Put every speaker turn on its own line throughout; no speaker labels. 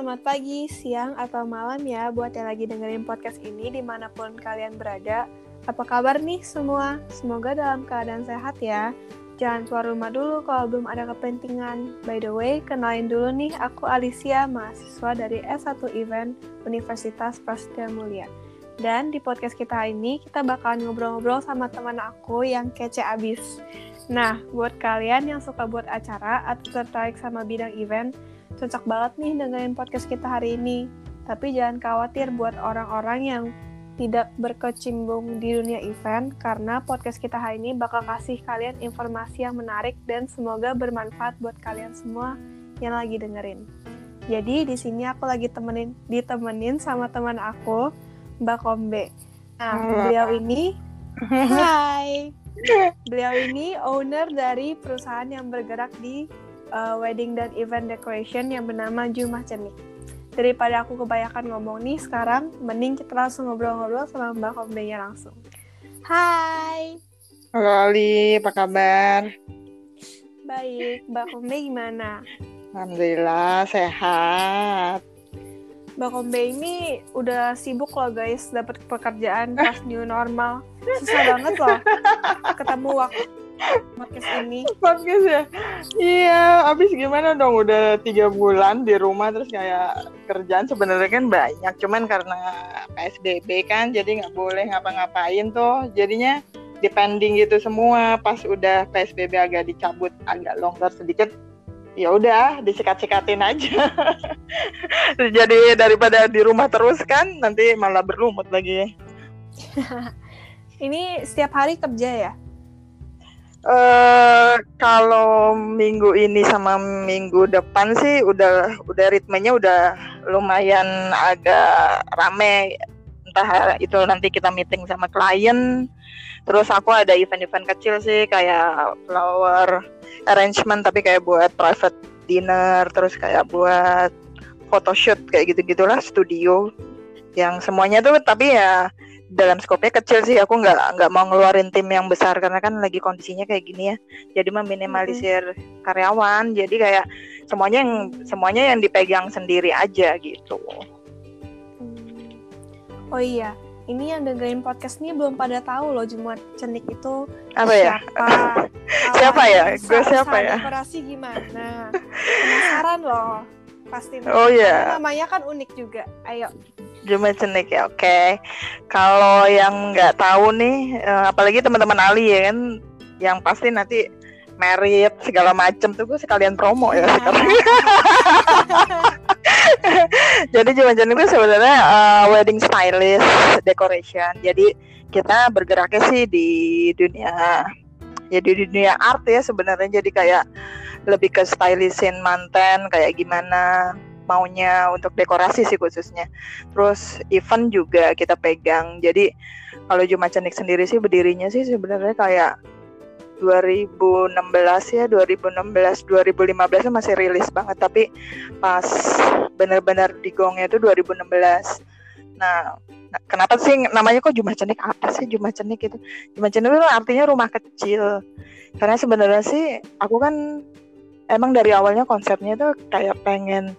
selamat pagi, siang, atau malam ya buat yang lagi dengerin podcast ini di mana pun kalian berada. Apa kabar nih semua? Semoga dalam keadaan sehat ya. Jangan keluar rumah dulu kalau belum ada kepentingan. By the way, kenalin dulu nih, aku Alicia, mahasiswa dari S1 Event Universitas Prasetya Mulia. Dan di podcast kita ini, kita bakalan ngobrol-ngobrol sama teman aku yang kece abis. Nah, buat kalian yang suka buat acara atau tertarik sama bidang event, cocok banget nih dengerin podcast kita hari ini. Tapi jangan khawatir buat orang-orang yang tidak berkecimpung di dunia event karena podcast kita hari ini bakal kasih kalian informasi yang menarik dan semoga bermanfaat buat kalian semua yang lagi dengerin. Jadi di sini aku lagi temenin ditemenin sama teman aku, Mbak Kombe. Nah, beliau ini Hai. Beliau ini owner dari perusahaan yang bergerak di uh, wedding dan event decoration yang bernama Jumah Cenik. Daripada aku kebanyakan ngomong nih sekarang, mending kita langsung ngobrol-ngobrol sama Mbak Kombe-nya langsung. Hai.
Halo Ali, apa kabar?
Baik, Mbak Kombe gimana?
Alhamdulillah sehat.
Mbak Kombe ini udah sibuk loh guys dapat pekerjaan pas new normal. Susah banget loh ketemu waktu podcast ini.
Podcast ya? Iya, abis gimana dong? Udah tiga bulan di rumah terus kayak kerjaan sebenarnya kan banyak, cuman karena PSBB kan, jadi nggak boleh ngapa-ngapain tuh. Jadinya depending gitu semua. Pas udah PSBB agak dicabut, agak longgar sedikit, ya udah disikat-sikatin aja. jadi daripada di rumah terus kan, nanti malah berlumut lagi.
ini setiap hari kerja ya?
Uh, kalau minggu ini sama minggu depan sih udah udah ritmenya udah lumayan agak rame. Entah itu nanti kita meeting sama klien terus aku ada event-event kecil sih kayak flower arrangement tapi kayak buat private dinner terus kayak buat photoshoot kayak gitu gitulah studio. Yang semuanya tuh tapi ya dalam skopnya kecil sih. Aku nggak nggak mau ngeluarin tim yang besar karena kan lagi kondisinya kayak gini ya. Jadi meminimalisir hmm. karyawan. Jadi kayak semuanya yang semuanya yang dipegang sendiri aja gitu.
Hmm. oh iya ini yang dengerin podcast ini belum pada tahu loh Jumat Cenik itu
apa ya? siapa? Siapa ya? Gue siapa ya?
dekorasi gimana? Penasaran loh pasti.
Oh iya.
Yeah. namanya kan unik juga. Ayo
Jumat Cenik ya, oke. Okay. Kalau yang nggak tahu nih, eh, apalagi teman-teman Ali ya kan, yang pasti nanti merit segala macem tuh gue sekalian promo ya sekarang. Jadi Jumat Cenik itu sebenarnya uh, wedding stylist decoration. Jadi kita bergeraknya sih di dunia ya di dunia art ya sebenarnya jadi kayak lebih ke stylistin manten kayak gimana maunya untuk dekorasi sih khususnya. Terus event juga kita pegang. Jadi kalau Jumat Cenik sendiri sih berdirinya sih sebenarnya kayak 2016 ya 2016 2015 masih rilis banget. Tapi pas benar-benar digongnya itu 2016 nah kenapa sih namanya kok Jumat Cenik apa sih? Jumat Cenik itu Jumat Cenik itu artinya rumah kecil. Karena sebenarnya sih aku kan emang dari awalnya konsepnya tuh kayak pengen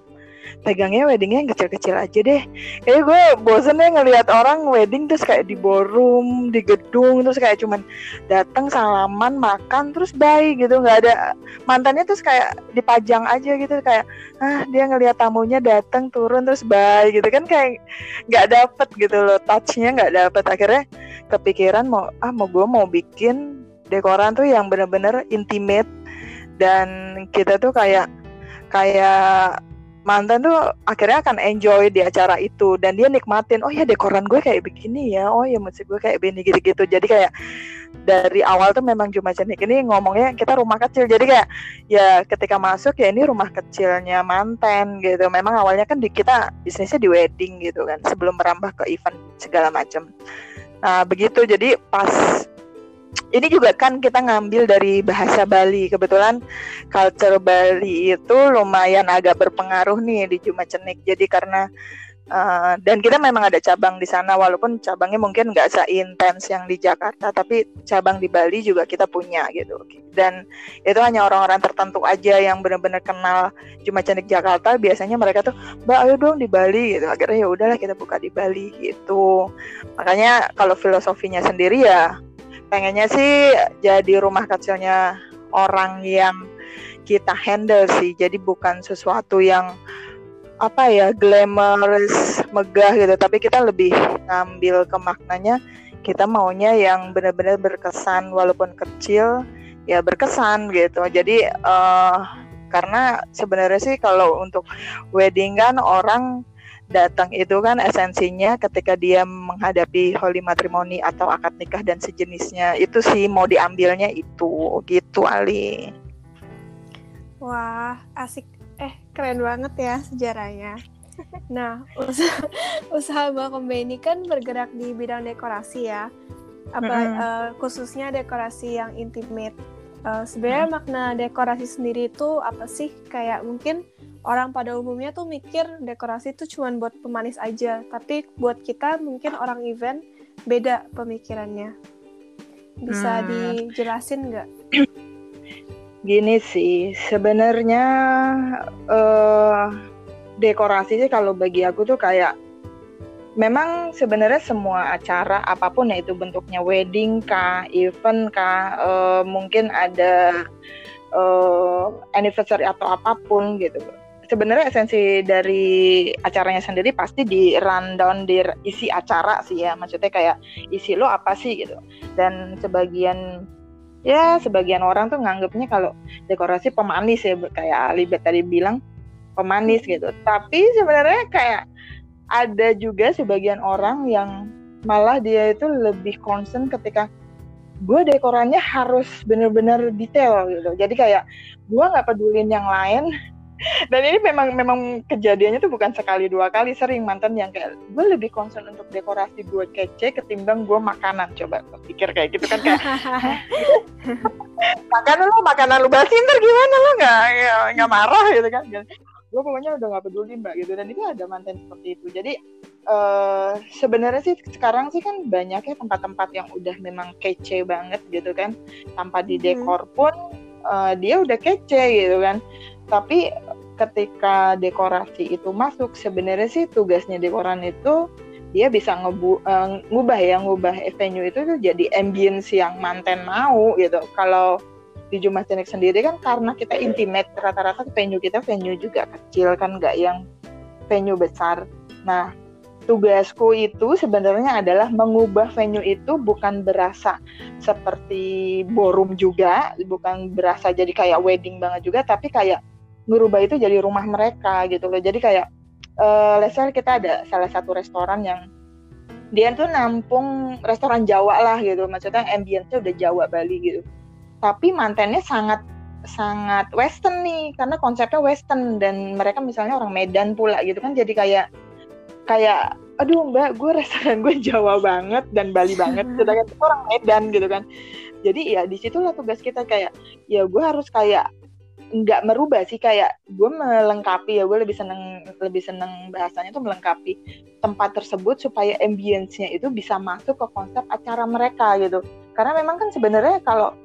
pegangnya weddingnya yang kecil-kecil aja deh. Kayak gue bosen ya ngelihat orang wedding terus kayak di ballroom di gedung terus kayak cuman datang salaman makan terus bye gitu. Nggak ada mantannya terus kayak dipajang aja gitu. Kayak ah dia ngelihat tamunya datang turun terus bye gitu kan kayak nggak dapet gitu loh. Touchnya nggak dapet. Akhirnya kepikiran mau ah mau gue mau bikin dekoran tuh yang bener-bener intimate. Dan kita tuh kayak kayak mantan tuh akhirnya akan enjoy di acara itu. Dan dia nikmatin oh ya dekoran gue kayak begini ya. Oh ya musik gue kayak begini gitu-gitu. Jadi kayak dari awal tuh memang cuma Cenik ini ngomongnya kita rumah kecil. Jadi kayak ya ketika masuk ya ini rumah kecilnya mantan gitu. Memang awalnya kan di, kita bisnisnya di wedding gitu kan sebelum merambah ke event segala macam. Nah begitu. Jadi pas ini juga kan kita ngambil dari bahasa Bali. Kebetulan culture Bali itu lumayan agak berpengaruh nih di Jumat Cenik. Jadi karena Uh, dan kita memang ada cabang di sana walaupun cabangnya mungkin nggak seintens yang di Jakarta tapi cabang di Bali juga kita punya gitu dan itu hanya orang-orang tertentu aja yang benar-benar kenal cuma cantik Jakarta biasanya mereka tuh mbak ayo dong di Bali gitu akhirnya ya udahlah kita buka di Bali gitu makanya kalau filosofinya sendiri ya pengennya sih jadi rumah kecilnya orang yang kita handle sih. Jadi bukan sesuatu yang apa ya glamorous megah gitu. Tapi kita lebih ngambil ke maknanya kita maunya yang benar-benar berkesan walaupun kecil ya berkesan gitu. Jadi uh, karena sebenarnya sih kalau untuk wedding kan orang datang itu kan esensinya ketika dia menghadapi holy matrimony atau akad nikah dan sejenisnya itu sih mau diambilnya itu gitu Ali.
Wah asik Eh, keren banget ya sejarahnya. Nah, usaha, usaha Mbak Kombe ini kan bergerak di bidang dekorasi ya. Apa mm -hmm. uh, khususnya dekorasi yang intimate. Uh, sebenarnya mm. makna dekorasi sendiri itu apa sih? Kayak mungkin orang pada umumnya tuh mikir dekorasi itu cuma buat pemanis aja, tapi buat kita mungkin orang event beda pemikirannya. Bisa hmm. dijelasin nggak?
Gini sih, sebenarnya uh, dekorasi sih kalau bagi aku tuh kayak memang sebenarnya semua acara apa pun ya itu bentuknya wedding kah, event kah, uh, mungkin ada uh, anniversary atau apa pun gitu. Sebenarnya esensi dari acaranya sendiri pasti di rundown di isi acara sih ya, maksudnya kayak isi lo apa sih gitu. Dan sebagian ya sebagian orang tuh nganggapnya kalau dekorasi pemanis ya kayak Alibet tadi bilang pemanis gitu. Tapi sebenarnya kayak ada juga sebagian orang yang malah dia itu lebih concern ketika gue dekorannya harus bener-bener detail gitu. Jadi kayak gue nggak pedulin yang lain dan ini memang memang kejadiannya tuh bukan sekali dua kali sering mantan yang kayak gue lebih concern untuk dekorasi gue kece ketimbang gue makanan. Coba pikir kayak gitu kan kayak makanan lu makanan lu basi ntar gimana? Lu nggak nggak marah? Gitu kan gue pokoknya udah nggak peduli mbak gitu. Dan itu ada mantan seperti itu. Jadi uh, sebenarnya sih sekarang sih kan banyaknya tempat-tempat yang udah memang kece banget gitu kan. Tanpa di dekor pun uh, dia udah kece gitu kan tapi ketika dekorasi itu masuk sebenarnya sih tugasnya dekoran itu dia bisa ngebu uh, ngubah ya ngubah venue itu tuh jadi ambience yang manten mau gitu. Kalau di Jumat Cenek sendiri kan karena kita intimate rata-rata venue kita venue juga kecil kan nggak yang venue besar. Nah tugasku itu sebenarnya adalah mengubah venue itu bukan berasa seperti ballroom juga bukan berasa jadi kayak wedding banget juga tapi kayak ngerubah itu jadi rumah mereka gitu loh. Jadi kayak uh, let's say kita ada salah satu restoran yang dia tuh nampung restoran Jawa lah gitu. Maksudnya ambience-nya udah Jawa Bali gitu. Tapi mantennya sangat sangat western nih karena konsepnya western dan mereka misalnya orang Medan pula gitu kan. Jadi kayak kayak aduh mbak gue restoran gue Jawa banget dan Bali banget. Sedangkan itu orang Medan gitu kan. Jadi ya di situlah tugas kita kayak ya gue harus kayak nggak merubah sih kayak gue melengkapi ya gue lebih seneng lebih seneng bahasanya tuh melengkapi tempat tersebut supaya ambience-nya itu bisa masuk ke konsep acara mereka gitu. Karena memang kan sebenarnya kalau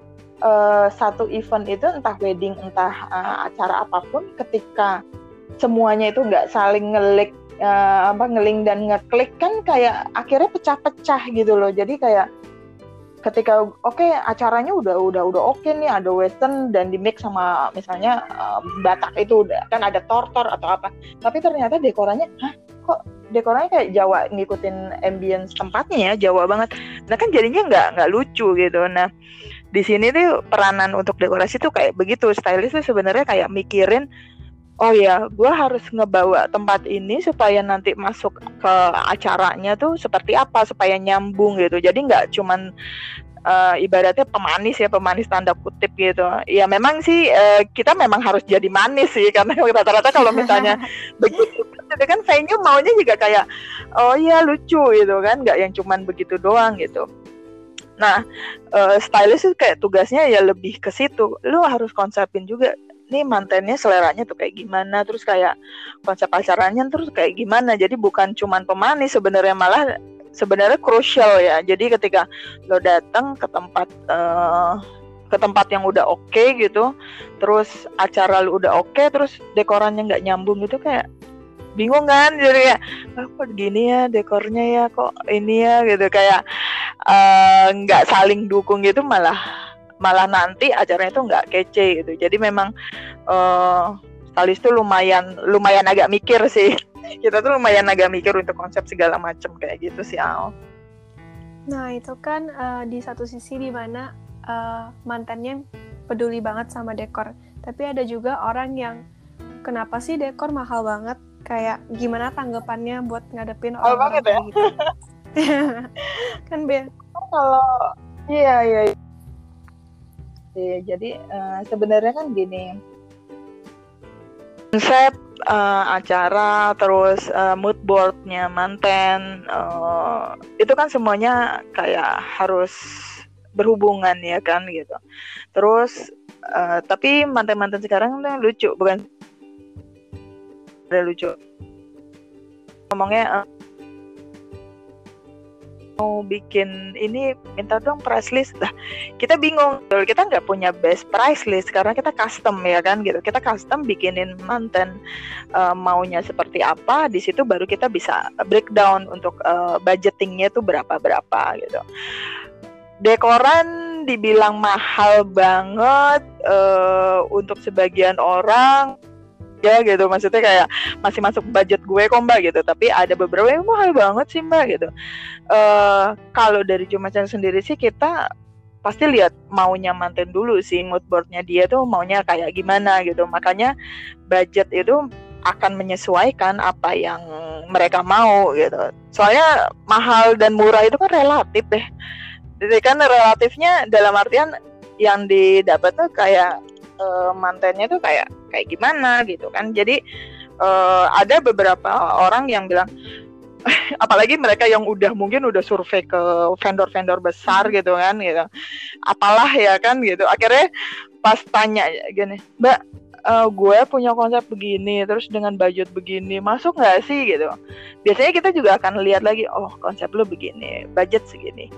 uh, satu event itu entah wedding entah uh, acara apa pun ketika semuanya itu nggak saling ngelik uh, apa ngeling dan ngeklik kan kayak akhirnya pecah-pecah gitu loh. Jadi kayak ketika oke okay, acaranya udah udah udah oke okay nih ada western dan di mix sama misalnya uh, Batak itu kan ada tortor atau apa. Tapi ternyata dekorannya hah kok dekornya kayak Jawa ngikutin ambience tempatnya ya Jawa banget. Nah kan jadinya nggak nggak lucu gitu. Nah di sini tuh peranan untuk dekorasi tuh kayak begitu. Stylist tuh sebenarnya kayak mikirin oh ya gue harus ngebawa tempat ini supaya nanti masuk ke acaranya tuh seperti apa supaya nyambung gitu. Jadi nggak cuman uh, ibaratnya pemanis ya pemanis tanda kutip gitu. Ya memang sih uh, kita memang harus jadi manis sih karena rata-rata kalau misalnya begitu itu kan venue maunya juga kayak oh ya lucu gitu kan. Nggak yang cuman begitu doang gitu. Nah, uh, stylist itu kayak tugasnya ya lebih ke situ. Lu harus konsepin juga nih mantennya seleranya tuh kayak gimana terus kayak konsep acaranya terus kayak gimana. Jadi bukan cuman pemanis sebenarnya malah sebenarnya krusial ya. Jadi ketika lo datang ke tempat uh, ke tempat yang udah oke okay gitu terus acara lu udah oke okay, terus dekorannya nggak nyambung gitu kayak bingung kan? Jadi kayak oh, kok gini ya dekornya ya kok ini ya? Gitu. Kayak eh, nggak uh, saling dukung gitu malah malah nanti acaranya itu nggak kece gitu. Jadi memang uh, stalis tuh lumayan lumayan agak mikir sih. Kita tuh lumayan agak mikir untuk konsep segala macam kayak gitu sih Al.
Nah itu kan uh, di satu sisi di mana uh, mantannya peduli banget sama dekor, tapi ada juga orang yang kenapa sih dekor mahal banget? Kayak gimana tanggapannya buat ngadepin
orang, -orang ya? gitu.
Kan be
kalau iya iya iya jadi uh, sebenarnya kan gini. Konsep uh, acara terus uh, mood boardnya manten uh, itu kan semuanya kayak harus berhubungan ya kan gitu. Terus uh, tapi manten-manten sekarang lucu bukan? Ada lucu. Ngomongnya uh, mau bikin ini minta dong price list. Lah kita bingung. Kita nggak punya best price list karena kita custom ya kan gitu. Kita custom bikinin manten uh, maunya seperti apa di situ baru kita bisa breakdown untuk uh, budgetingnya tuh berapa berapa gitu. Dekoran dibilang mahal banget uh, untuk sebagian orang ya gitu. Maksudnya kayak masih masuk budget gue kok mbak gitu. Tapi ada beberapa yang mahal banget sih mbak gitu. Uh, kalau dari Jumacan sendiri sih kita pasti lihat maunya manten dulu sih mood boardnya dia tuh maunya kayak gimana gitu. Makanya budget itu akan menyesuaikan apa yang mereka mau gitu. Soalnya mahal dan murah itu kan relatif deh. Jadi kan relatifnya dalam artian yang didapat tuh kayak uh, mantennya tuh kayak kayak gimana gitu kan. Jadi uh, ada beberapa orang yang bilang apalagi mereka yang udah mungkin udah survei ke vendor-vendor besar gitu kan gitu. Apalah ya kan gitu. Akhirnya pas tanya gini mbak uh, gue punya konsep begini terus dengan budget begini masuk nggak sih? Gitu. Biasanya kita juga akan lihat lagi oh konsep lo begini budget segini.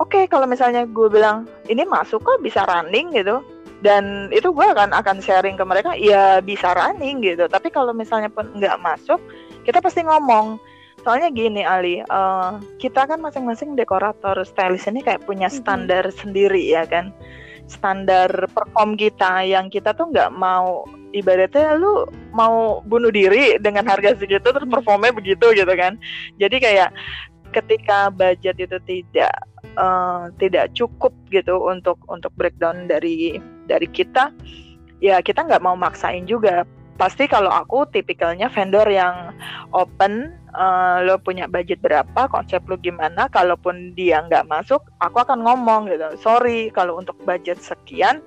Oke okay, kalau misalnya gue bilang ini masuk kok bisa running? Gitu dan itu gue akan akan sharing ke mereka ya bisa running gitu. Tapi kalau misalnya pun nggak masuk kita pasti ngomong. Soalnya gini Ali uh, kita kan masing-masing dekorator stylist ini kayak punya standar mm -hmm. sendiri ya kan? Standar perform kita yang kita tuh nggak mau ibaratnya lu mau bunuh diri dengan harga segitu terus performnya begitu gitu kan? Jadi kayak ketika budget itu tidak uh, tidak cukup gitu untuk untuk breakdown dari dari kita ya kita nggak mau maksain juga. Pasti kalau aku tipikalnya vendor yang open uh, lo punya budget berapa konsep lo gimana kalaupun dia nggak masuk aku akan ngomong gitu. Sorry kalau untuk budget sekian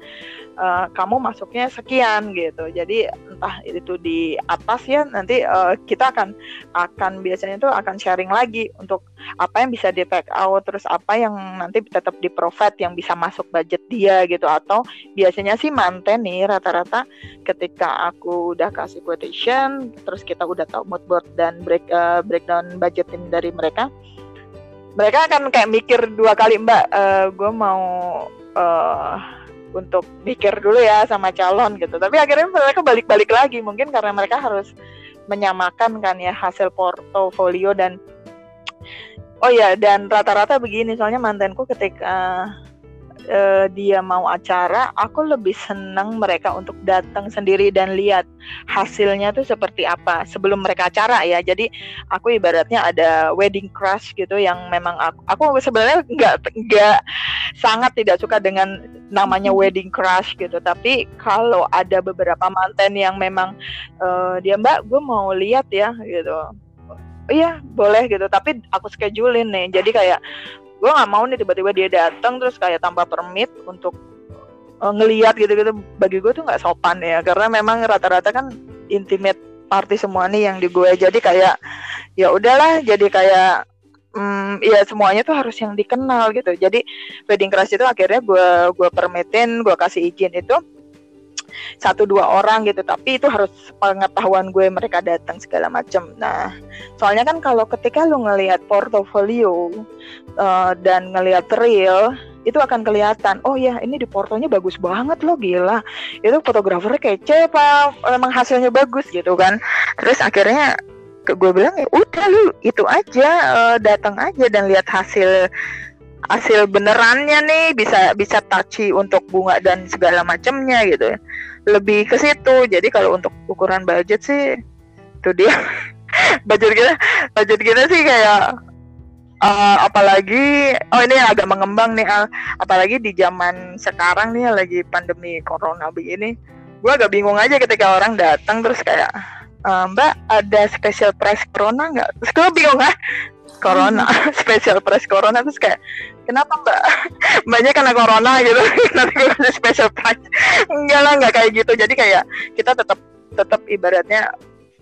uh, kamu masuknya sekian gitu. Jadi entah itu di atas ya nanti uh, kita akan akan biasanya itu akan sharing lagi untuk apa yang bisa di take out terus apa yang nanti tetap di profit yang bisa masuk budget dia gitu. Atau biasanya sih manten nih rata-rata ketika aku udah kasih quotation terus kita udah tahu mood board dan break uh, breakdown budgetin dari mereka mereka akan kayak mikir dua kali mbak uh, gue mau uh, untuk mikir dulu ya sama calon gitu. Tapi akhirnya mereka balik-balik lagi. Mungkin karena mereka harus menyamakan kan ya hasil portofolio dan oh ya dan rata-rata begini. Soalnya mantanku ketika uh, dia mau acara, aku lebih senang mereka untuk datang sendiri dan lihat hasilnya tuh seperti apa sebelum mereka acara ya. Jadi aku ibaratnya ada wedding crush gitu yang memang aku, aku sebenarnya nggak nggak sangat tidak suka dengan namanya wedding crush gitu. Tapi kalau ada beberapa manten yang memang uh, dia mbak, gue mau lihat ya gitu. Iya boleh gitu, tapi aku schedulein nih. Jadi kayak gue nggak mau nih tiba-tiba dia datang terus kayak tanpa permit untuk uh, ngeliat gitu-gitu. Bagi gue tuh nggak sopan ya karena memang rata-rata kan intimate party semua nih yang di gue jadi kayak ya udahlah jadi kayak hmm, ya semuanya tuh harus yang dikenal gitu. Jadi wedding crush itu akhirnya gue gue permitin gue kasih izin itu satu dua orang gitu. Tapi itu harus pengetahuan gue mereka datang segala macam nah soalnya kan kalau ketika lu ngelihat portofolio uh, dan ngelihat real itu akan kelihatan oh ya ini di portonya bagus banget loh gila. Itu fotografernya kece apa emang hasilnya bagus gitu kan. Terus akhirnya gue bilang ya udah lu itu aja uh, datang aja dan lihat hasil hasil benerannya nih bisa bisa touchy untuk bunga dan segala macamnya gitu. Ya lebih ke situ. Jadi kalau untuk ukuran budget sih itu dia. Budget kita budget kita sih kayak uh, apalagi oh ini agak mengembang nih uh, apalagi di zaman sekarang nih lagi pandemi corona begini gue agak bingung aja ketika orang datang terus kayak uh, Mbak ada special price corona nggak? Terus gue bingung ah corona? Special price corona? Terus kayak kenapa mbak mbaknya karena corona gitu nanti gue kasih special price enggak lah nggak kayak gitu jadi kayak kita tetap tetap ibaratnya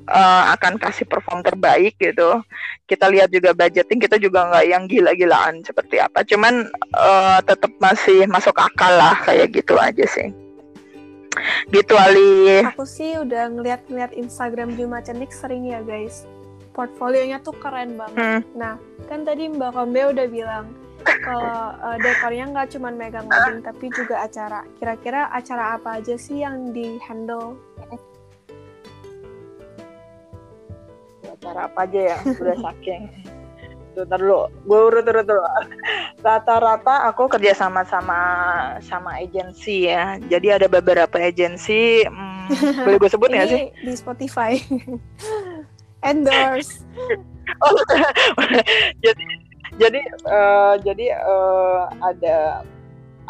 uh, akan kasih perform terbaik gitu. Kita lihat juga budgeting kita juga nggak yang gila-gilaan seperti apa. Cuman uh, tetap masih masuk akal lah kayak gitu aja sih. Gitu Ali.
Aku sih udah ngeliat-ngeliat Instagram Juma Cenik sering ya guys. Portfolionya tuh keren banget. Hmm. Nah, kan tadi Mbak Kombe udah bilang kalau uh, dekornya nggak cuma megang wedding tapi juga acara. Kira-kira acara apa aja sih yang di handle
cara apa aja ya? Udah saking. Tuh dulu. Gue urut urut dulu. Rata-rata aku kerja sama sama sama agensi ya. Jadi ada beberapa agensi hmm, boleh gue sebut nggak sih?
di Spotify. Endorse.
Oh, jadi jadi uh, jadi uh, ada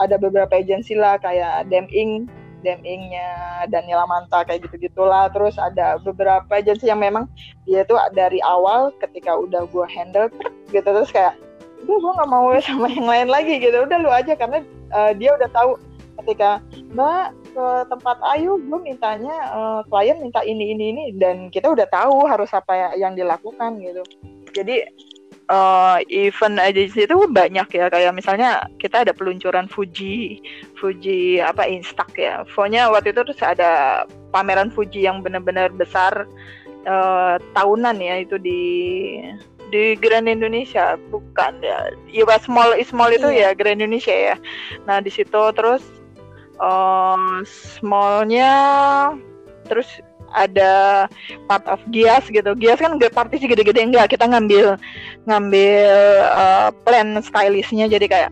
ada beberapa agensi lah kayak Deming Demingnya Daniela Manta kayak gitu gitulah terus ada beberapa agensi yang memang dia tuh dari awal ketika udah gue handle gitu. Terus kayak udah gue nggak mau sama yang lain lagi gitu. Udah lu aja karena uh, dia udah tahu ketika mbak ke tempat Ayu gue mintanya uh, klien minta ini ini ini dan kita udah tahu harus apa yang dilakukan gitu. Jadi uh, event aja itu banyak ya kayak misalnya kita ada peluncuran Fuji Fuji apa Instax ya. Pokoknya waktu itu terus ada pameran Fuji yang benar-benar besar uh, tahunan ya itu di di Grand Indonesia bukan ya. Ya small small itu iya. ya Grand Indonesia ya. Nah di situ terus uh, smallnya terus ada part of Gias gitu. Gias kan partisi gede-gede enggak. Kita ngambil ngambil uh, plan stylishnya jadi kayak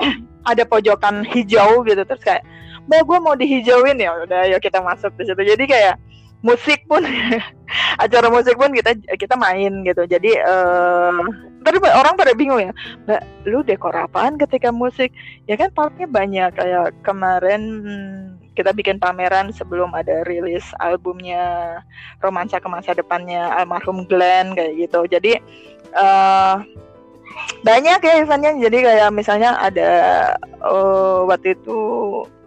ada pojokan hijau gitu terus kayak, "Mbak, gue mau dihijauin ya." Udah, ya kita masuk di situ. Jadi kayak musik pun acara musik pun kita kita main gitu jadi uh, tapi orang pada bingung ya mbak lu dekor apaan ketika musik ya kan partnya banyak kayak kemarin kita bikin pameran sebelum ada rilis albumnya romansa ke masa depannya almarhum Glenn kayak gitu. Jadi uh, banyak ya eventnya. Jadi kayak misalnya ada uh, waktu itu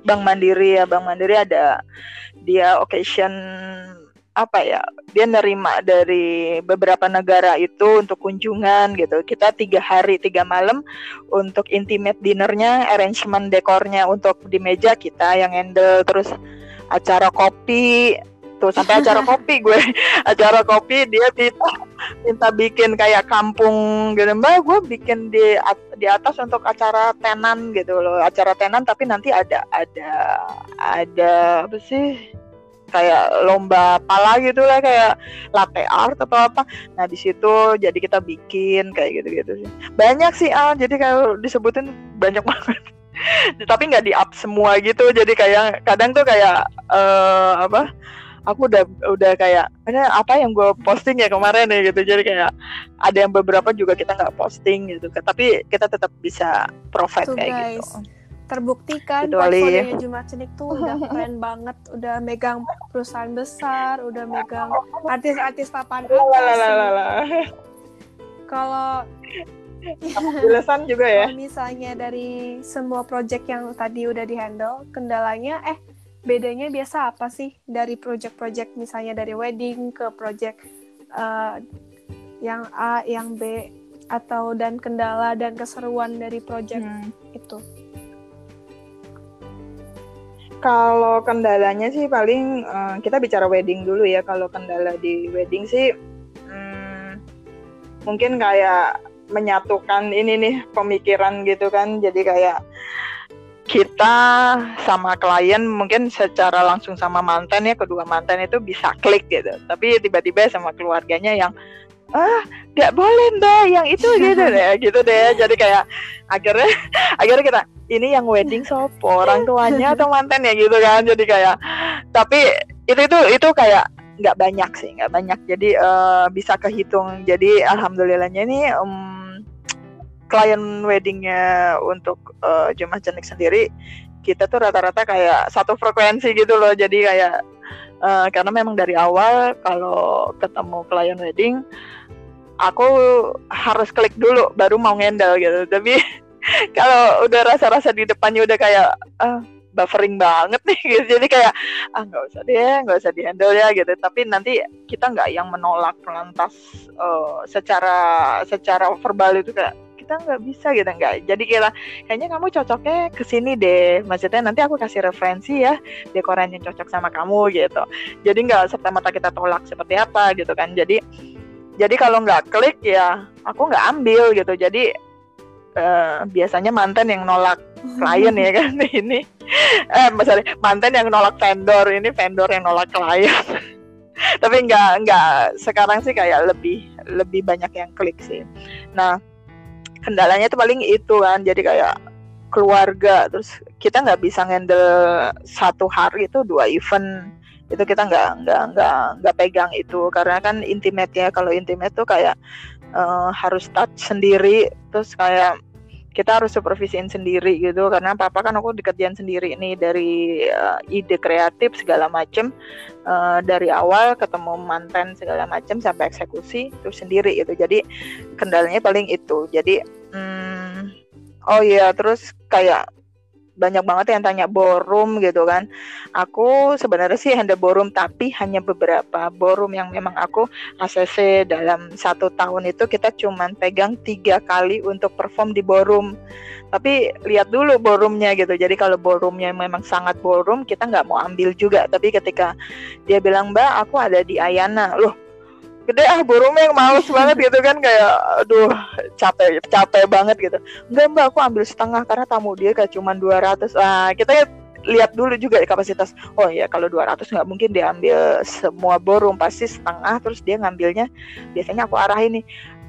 Bank Mandiri ya. Bank Mandiri ada dia occasion apa ya dia nerima dari beberapa negara itu untuk kunjungan gitu. Kita tiga hari tiga malam untuk intimate dinnernya arrangement dekornya untuk di meja kita yang handle terus acara kopi. Tuh sampai acara kopi gue. Acara kopi dia minta minta bikin kayak kampung gitu. Mbak gue bikin di di atas untuk acara tenan gitu loh. Acara tenan tapi nanti ada ada ada apa sih kayak lomba pala gitu lah kayak latte art atau apa. Nah di situ jadi kita bikin kayak gitu gitu sih. Banyak sih al. Jadi kalau disebutin banyak banget. Tapi nggak di up semua gitu. Jadi kayak kadang tuh kayak uh, apa aku udah udah kayak ada apa yang gue posting ya kemarin ya gitu. Jadi kayak ada yang beberapa juga kita nggak posting gitu. Tapi kita tetap bisa provide
Tuh,
kayak
guys.
gitu
terbuktikan portfolionya Jumat Cenik tuh udah keren banget, udah megang perusahaan besar, udah megang artis-artis papan atas. Kalau
Jelasan juga ya.
Kalau misalnya dari semua project yang tadi udah dihandle, kendalanya eh bedanya biasa apa sih dari project-project misalnya dari wedding ke project uh, yang A, yang B atau dan kendala dan keseruan dari project hmm. itu?
Kalau kendalanya sih paling uh, kita bicara wedding dulu ya. Kalau kendala di wedding sih hmm, mungkin kayak menyatukan ini nih pemikiran gitu kan. Jadi kayak kita sama klien mungkin secara langsung sama mantan ya kedua mantan itu bisa klik gitu. Tapi tiba-tiba sama keluarganya yang ah nggak boleh mbak yang itu gitu deh gitu deh. Jadi kayak akhirnya akhirnya kita ini yang wedding sopo? Orang tuanya atau mantan ya gitu kan. Jadi kayak tapi itu itu itu kayak nggak banyak sih nggak banyak. Jadi uh, bisa kehitung. Jadi alhamdulillahnya ini um, klien weddingnya untuk uh, jemaah jenik sendiri kita tuh rata-rata kayak satu frekuensi gitu loh. Jadi kayak uh, karena memang dari awal kalau ketemu klien wedding aku harus klik dulu baru mau ngendal gitu. Tapi kalau udah rasa-rasa di depannya udah kayak ah, buffering banget nih gitu. jadi kayak ah nggak usah deh nggak usah dihandle ya gitu. Tapi nanti kita nggak yang menolak lantas uh, secara secara verbal itu kayak kita nggak bisa gitu. Nggak. Jadi kita kayaknya kamu cocoknya ke sini deh. Maksudnya nanti aku kasih referensi ya dekoran yang cocok sama kamu gitu. Jadi nggak serta merta kita tolak seperti apa gitu kan. Jadi jadi kalau nggak klik ya aku nggak ambil gitu. Jadi uh, biasanya mantan yang nolak klien ya kan ini. Eh misalnya mantan yang nolak vendor ini vendor yang nolak klien. Tapi nggak nggak sekarang sih kayak lebih lebih banyak yang klik sih. Nah kendalanya itu paling itu kan. Jadi kayak keluarga terus kita nggak bisa handle satu hari itu dua event itu kita nggak nggak nggak nggak pegang itu. Karena kan intimate ya kalau intimate tuh kayak uh, harus touch sendiri. Terus kayak kita harus supervisiin sendiri gitu. Karena papa kan aku dikerjain sendiri ini dari uh, ide kreatif segala macem. Uh, dari awal ketemu mantan segala macem sampai eksekusi itu sendiri gitu. Jadi kendalanya paling itu. Jadi hmm, oh iya terus kayak banyak banget yang tanya borum gitu kan. Aku sebenarnya sih handle borum tapi hanya beberapa borum yang memang aku ACC dalam satu tahun itu kita cuman pegang tiga kali untuk perform di borum. Tapi lihat dulu borumnya gitu. Jadi kalau borumnya memang sangat borum kita nggak mau ambil juga. Tapi ketika dia bilang mbak aku ada di Ayana, loh gede ah burungnya yang males banget gitu kan kayak aduh capek capek banget gitu. Enggak mbak aku ambil setengah karena tamu dia kayak cuma 200 ah kita lihat dulu juga kapasitas. Oh ya kalau 200 nggak mungkin diambil semua burung pasti setengah terus dia ngambilnya biasanya aku arah ini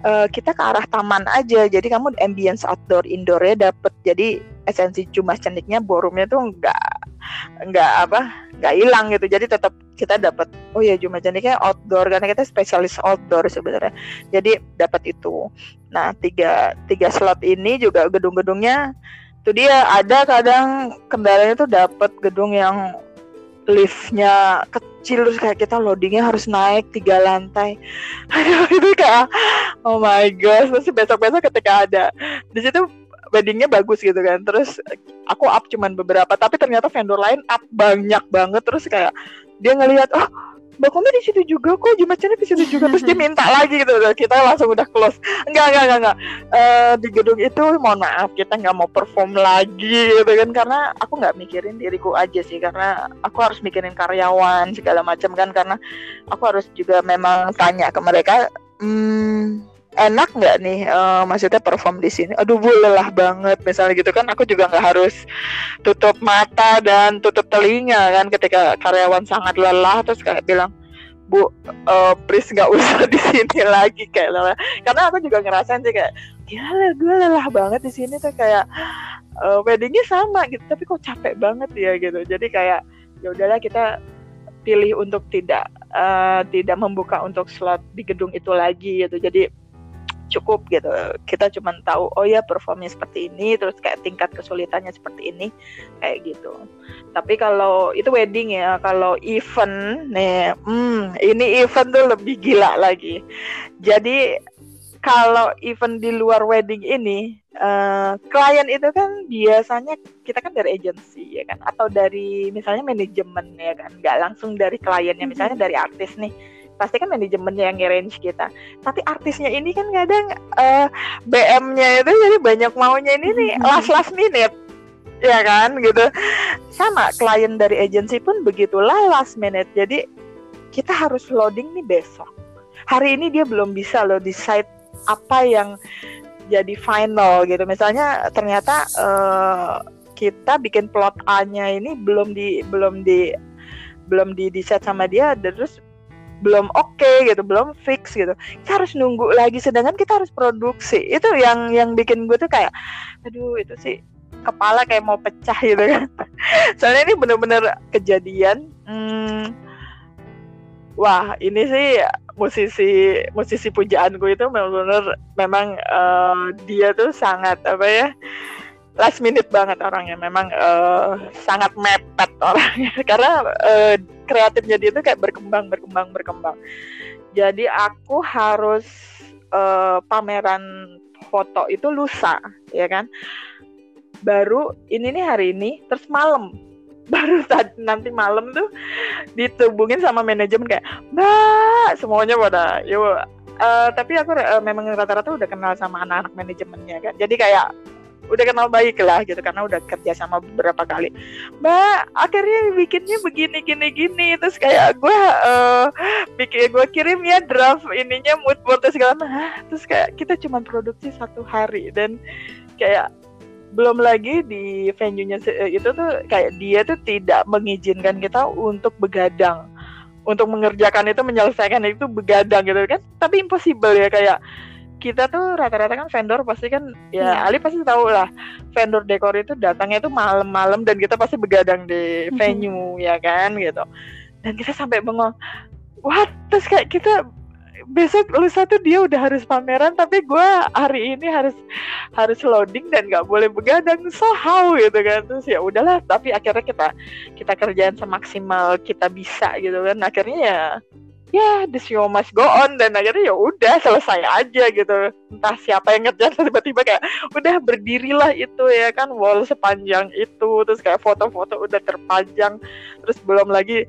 uh, kita ke arah taman aja. Jadi kamu ambience outdoor indoornya dapet. Jadi esensi cuma ceniknya borumnya tuh nggak nggak apa nggak hilang gitu. Jadi tetap kita dapat oh ya cuma ceniknya outdoor karena kita spesialis outdoor sebenarnya. Jadi dapat itu. Nah tiga tiga slot ini juga gedung-gedungnya itu dia ada kadang kendalanya tuh dapat gedung yang liftnya kecil terus kayak kita loadingnya harus naik tiga lantai. Aduh itu kayak oh my god terus besok besok ketika ada. Di situ weddingnya bagus gitu kan. Terus aku up cuman beberapa tapi ternyata vendor lain up banyak banget. Terus kayak dia ngelihat oh Mbak di situ juga kok Jumatnya di situ juga. Terus dia minta lagi gitu kita langsung udah close. Enggak enggak enggak, enggak. Uh, di gedung itu mohon maaf kita nggak mau perform lagi gitu kan. Karena aku nggak mikirin diriku aja sih karena aku harus mikirin karyawan segala macam kan. Karena aku harus juga memang tanya ke mereka hmm, enak nggak nih uh, maksudnya perform di sini? Aduh bu lelah banget misalnya gitu kan aku juga nggak harus tutup mata dan tutup telinga kan ketika karyawan sangat lelah terus kayak bilang bu uh, please nggak usah di sini lagi kayak lelah. Karena aku juga ngerasain sih kayak gila gue lelah banget di sini tuh kayak uh, weddingnya sama gitu tapi kok capek banget ya gitu. Jadi kayak ya udahlah kita pilih untuk tidak uh, tidak membuka untuk slot di gedung itu lagi gitu. Jadi cukup gitu. Kita cuma tahu oh ya performnya seperti ini terus kayak tingkat kesulitannya seperti ini kayak gitu. Tapi kalau itu wedding ya kalau event nih hmm, ini event tuh lebih gila lagi. Jadi kalau event di luar wedding ini uh, klien itu kan biasanya kita kan dari agensi ya kan? Atau dari misalnya manajemen ya kan? Nggak langsung dari kliennya misalnya dari artis nih pasti kan manajemennya yang nge-range kita. Tapi artisnya ini kan kadang uh, BM-nya itu jadi banyak maunya ini nih last last minute. Ya kan gitu. Sama klien dari agensi pun begitulah last minute. Jadi kita harus loading nih besok. Hari ini dia belum bisa loh decide apa yang jadi final gitu. Misalnya ternyata uh, kita bikin plot A-nya ini belum di belum di belum di set sama dia terus belum oke okay, gitu belum fix gitu. Kita harus nunggu lagi sedangkan kita harus produksi. Itu yang yang bikin gue tuh kayak aduh itu sih kepala kayak mau pecah gitu kan. Soalnya ini bener-bener kejadian hmm, wah ini sih musisi musisi pujaanku itu benar-benar memang uh, dia tuh sangat apa ya last minute banget orangnya. Memang uh, sangat mepet orangnya. Karena uh, kreatifnya dia tuh kayak berkembang berkembang berkembang. Jadi aku harus uh, pameran foto itu lusa ya kan? Baru ini nih hari ini terus malam. Baru saat nanti malam tuh ditubungin sama manajemen kayak mbak! Semuanya pada yuk uh, tapi aku uh, memang rata-rata udah kenal sama anak-anak manajemennya kan? Jadi kayak udah kenal baik lah gitu karena udah kerja sama beberapa kali. Mbak akhirnya bikinnya begini gini gini. Terus kayak gue uh, bikin gue kirim ya draft ininya mood board segala macam. Terus kayak kita cuma produksi satu hari dan kayak belum lagi di venue-nya eh, itu tuh kayak dia tuh tidak mengizinkan kita untuk begadang. Untuk mengerjakan itu menyelesaikan itu begadang gitu kan. Tapi impossible ya kayak kita tuh rata-rata kan vendor pasti kan ya yeah. Ali pasti tahu lah vendor dekor itu datangnya itu malam-malam dan kita pasti begadang di venue mm -hmm. ya kan gitu. Dan kita sampai bengong what? Terus kayak kita besok lusa tuh dia udah harus pameran tapi gue hari ini harus harus loading dan nggak boleh begadang. So how? Gitu kan. Terus ya udahlah tapi akhirnya kita kita kerjaan semaksimal kita bisa gitu kan. Akhirnya ya ya the show must go on dan akhirnya ya udah selesai aja gitu. Entah siapa yang ngerjain tiba-tiba kayak udah berdirilah itu ya kan wall sepanjang itu. Terus kayak foto-foto udah terpajang. Terus belum lagi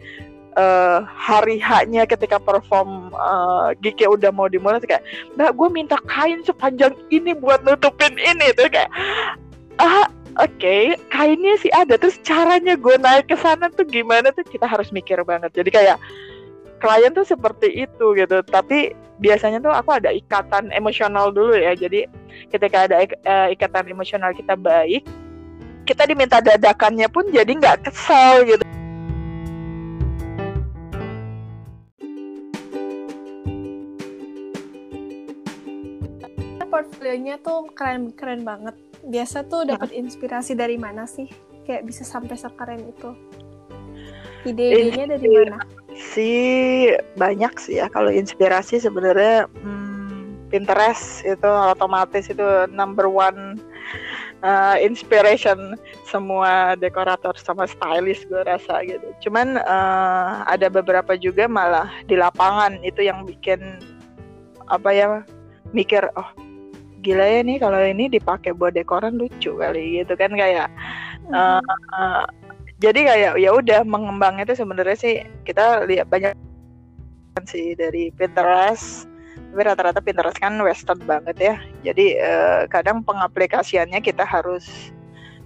uh, hari haknya ketika perform uh, Gike udah mau dimulai kayak mbak gue minta kain sepanjang ini buat nutupin ini. Tuh kayak ah oke okay, kainnya sih ada. Terus caranya gue naik ke sana tuh gimana tuh? Kita harus mikir banget. Jadi kayak klien tuh seperti itu gitu tapi biasanya tuh aku ada ikatan emosional dulu ya jadi ketika ada uh, ikatan emosional kita baik kita diminta dadakannya pun jadi nggak kesal gitu
portfolionya tuh keren-keren banget. Biasa tuh dapat ya. inspirasi dari mana sih? Kayak bisa sampai sekeren itu. Ide-idenya dari mana?
Sih banyak sih ya. Kalau inspirasi sebenarnya hmm, Pinterest itu otomatis itu number one uh, inspiration semua dekorator sama stylist gue rasa gitu. Cuman uh, ada beberapa juga malah di lapangan itu yang bikin apa ya mikir oh gila ya nih kalau ini dipakai buat dekoran lucu kali gitu kan kayak uh, jadi kayak ya udah mengembangnya itu sebenarnya sih kita lihat banyak sih dari Pinterest. Tapi rata-rata Pinterest kan western banget ya. Jadi uh, kadang pengaplikasiannya kita harus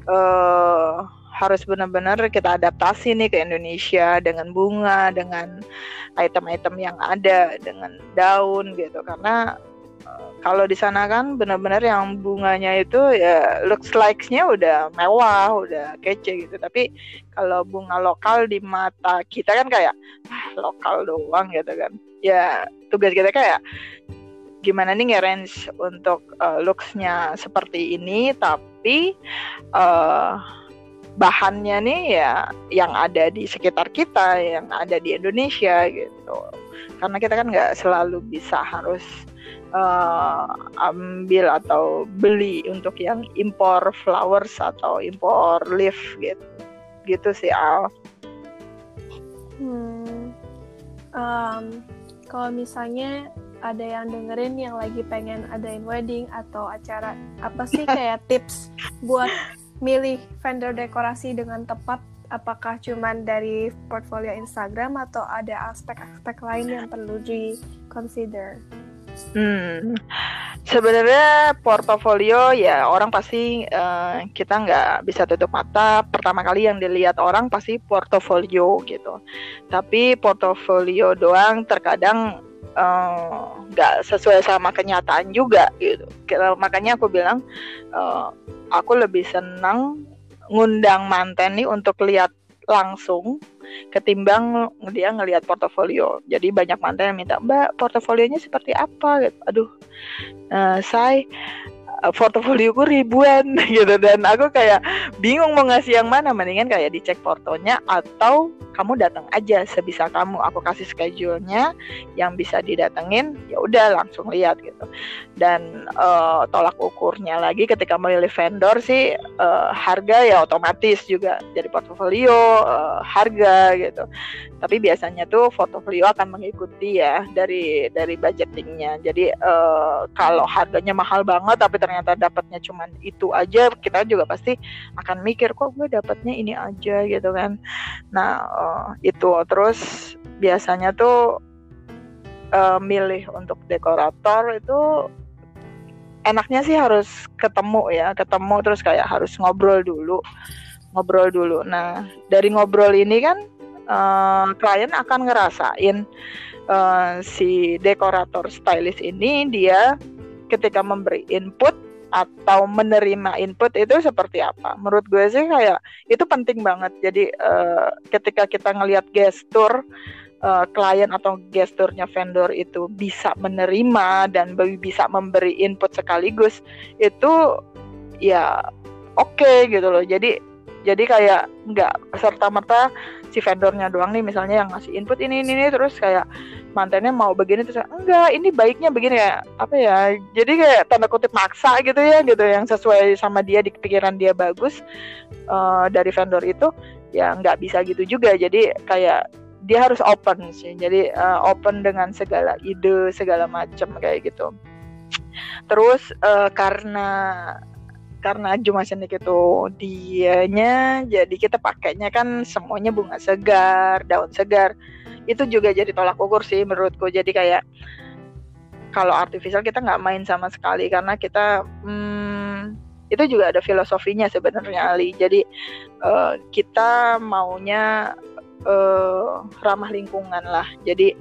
uh, harus benar-benar kita adaptasi nih ke Indonesia dengan bunga dengan item-item yang ada dengan daun gitu. Karena kalau di sana kan benar-benar yang bunganya itu ya looks like-nya udah mewah, udah kece gitu. Tapi kalau bunga lokal di mata kita kan kayak ah, lokal doang gitu kan. Ya tugas kita kayak gimana nih nge-range untuk uh, looks-nya seperti ini tapi uh, bahannya nih ya yang ada di sekitar kita, yang ada di Indonesia gitu. Karena kita kan nggak selalu bisa harus uh, ambil atau beli untuk yang impor flowers atau impor leaf gitu gitu sih Al.
Hmm, um, kalau misalnya ada yang dengerin yang lagi pengen adain wedding atau acara apa sih kayak tips buat milih vendor dekorasi dengan tepat apakah cuman dari portfolio Instagram atau ada aspek-aspek lain yang perlu di consider?
Hmm, sebenarnya portofolio ya orang pasti uh, kita nggak bisa tutup mata. Pertama kali yang dilihat orang pasti portofolio gitu. Tapi portofolio doang terkadang eh, nggak uh, sesuai sama kenyataan juga gitu. Makanya aku bilang uh, aku lebih senang ngundang manten nih untuk lihat langsung ketimbang dia ngelihat portofolio. Jadi banyak mantan yang minta, "Mbak, portofolionya seperti apa?" Gitu. Aduh. Uh, saya Eh, portofolioku ribuan gitu. Dan aku kayak bingung mau ngasih yang mana. Mendingan kayak dicek portonya atau kamu datang aja sebisa kamu. Aku kasih schedule-nya yang bisa didatengin ya udah langsung lihat gitu. Dan uh, tolak ukurnya lagi ketika memilih vendor sih uh, harga ya otomatis juga jadi portofolio uh, harga gitu. Tapi biasanya tuh portofolio akan mengikuti ya dari dari budgetingnya. Jadi uh, kalau harganya mahal banget tapi ternyata dapatnya cuma itu aja kita juga pasti akan mikir kok gue dapatnya ini aja gitu kan. Nah uh, itu. Terus biasanya tuh uh, milih untuk dekorator itu enaknya sih harus ketemu ya ketemu terus kayak harus ngobrol dulu ngobrol dulu. Nah dari ngobrol ini kan uh, klien akan ngerasain uh, si dekorator stylist ini dia ketika memberi input atau menerima input itu seperti apa? Menurut gue sih kayak itu penting banget. Jadi uh, ketika kita ngelihat gestur uh, klien atau gesturnya vendor itu bisa menerima dan bisa memberi input sekaligus itu ya oke okay, gitu loh. Jadi jadi kayak nggak serta merta si vendornya doang nih misalnya yang ngasih input ini ini, ini terus kayak mantannya mau begini terus enggak ini baiknya begini ya apa ya jadi kayak tanda kutip maksa gitu ya gitu yang sesuai sama dia di pikiran dia bagus uh, dari vendor itu ya nggak bisa gitu juga. Jadi kayak dia harus open sih jadi uh, open dengan segala ide segala macam kayak gitu. Terus uh, karena karena Juma Senik itu dianya jadi kita pakainya kan semuanya bunga segar daun segar. Itu juga jadi tolak ukur sih menurutku. Jadi kayak kalau artificial kita nggak main sama sekali karena kita hmm, itu juga ada filosofinya sebenarnya Ali. Jadi uh, kita maunya uh, ramah lingkungan lah. Jadi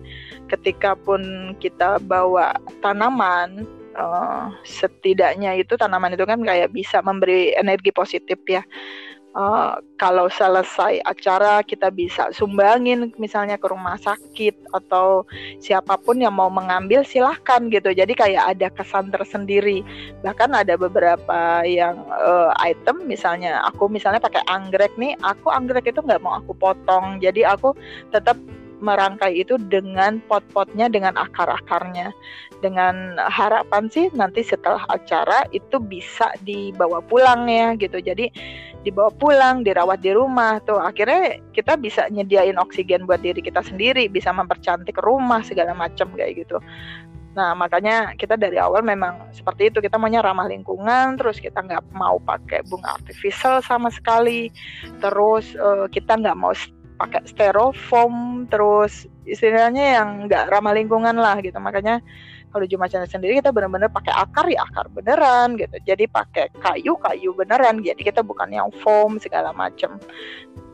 ketika pun kita bawa tanaman uh, setidaknya itu tanaman itu kan kayak bisa memberi energi positif ya. Uh, kalau selesai acara kita bisa sumbangin misalnya ke rumah sakit atau siapa pun yang mau mengambil silahkan gitu. Jadi kayak ada kesan tersendiri. Bahkan ada beberapa yang uh, item misalnya aku misalnya pakai anggrek nih aku anggrek itu nggak mau aku potong. Jadi aku tetap merangkai itu dengan pot-potnya dengan akar-akarnya. Dengan harapan sih nanti setelah acara itu bisa dibawa pulang ya gitu. Jadi dibawa pulang, dirawat di rumah tuh. Akhirnya kita bisa nyediain oksigen buat diri kita sendiri, bisa mempercantik rumah segala macam kayak gitu. Nah makanya kita dari awal memang seperti itu. Kita maunya ramah lingkungan, terus kita nggak mau pakai bunga artificial sama sekali, terus uh, kita nggak mau pakai styrofoam, terus istilahnya yang nggak ramah lingkungan lah gitu. Makanya kalau Juma Channel sendiri kita benar-benar pakai akar ya akar beneran gitu. Jadi pakai kayu kayu beneran. Jadi kita bukan yang foam segala macem.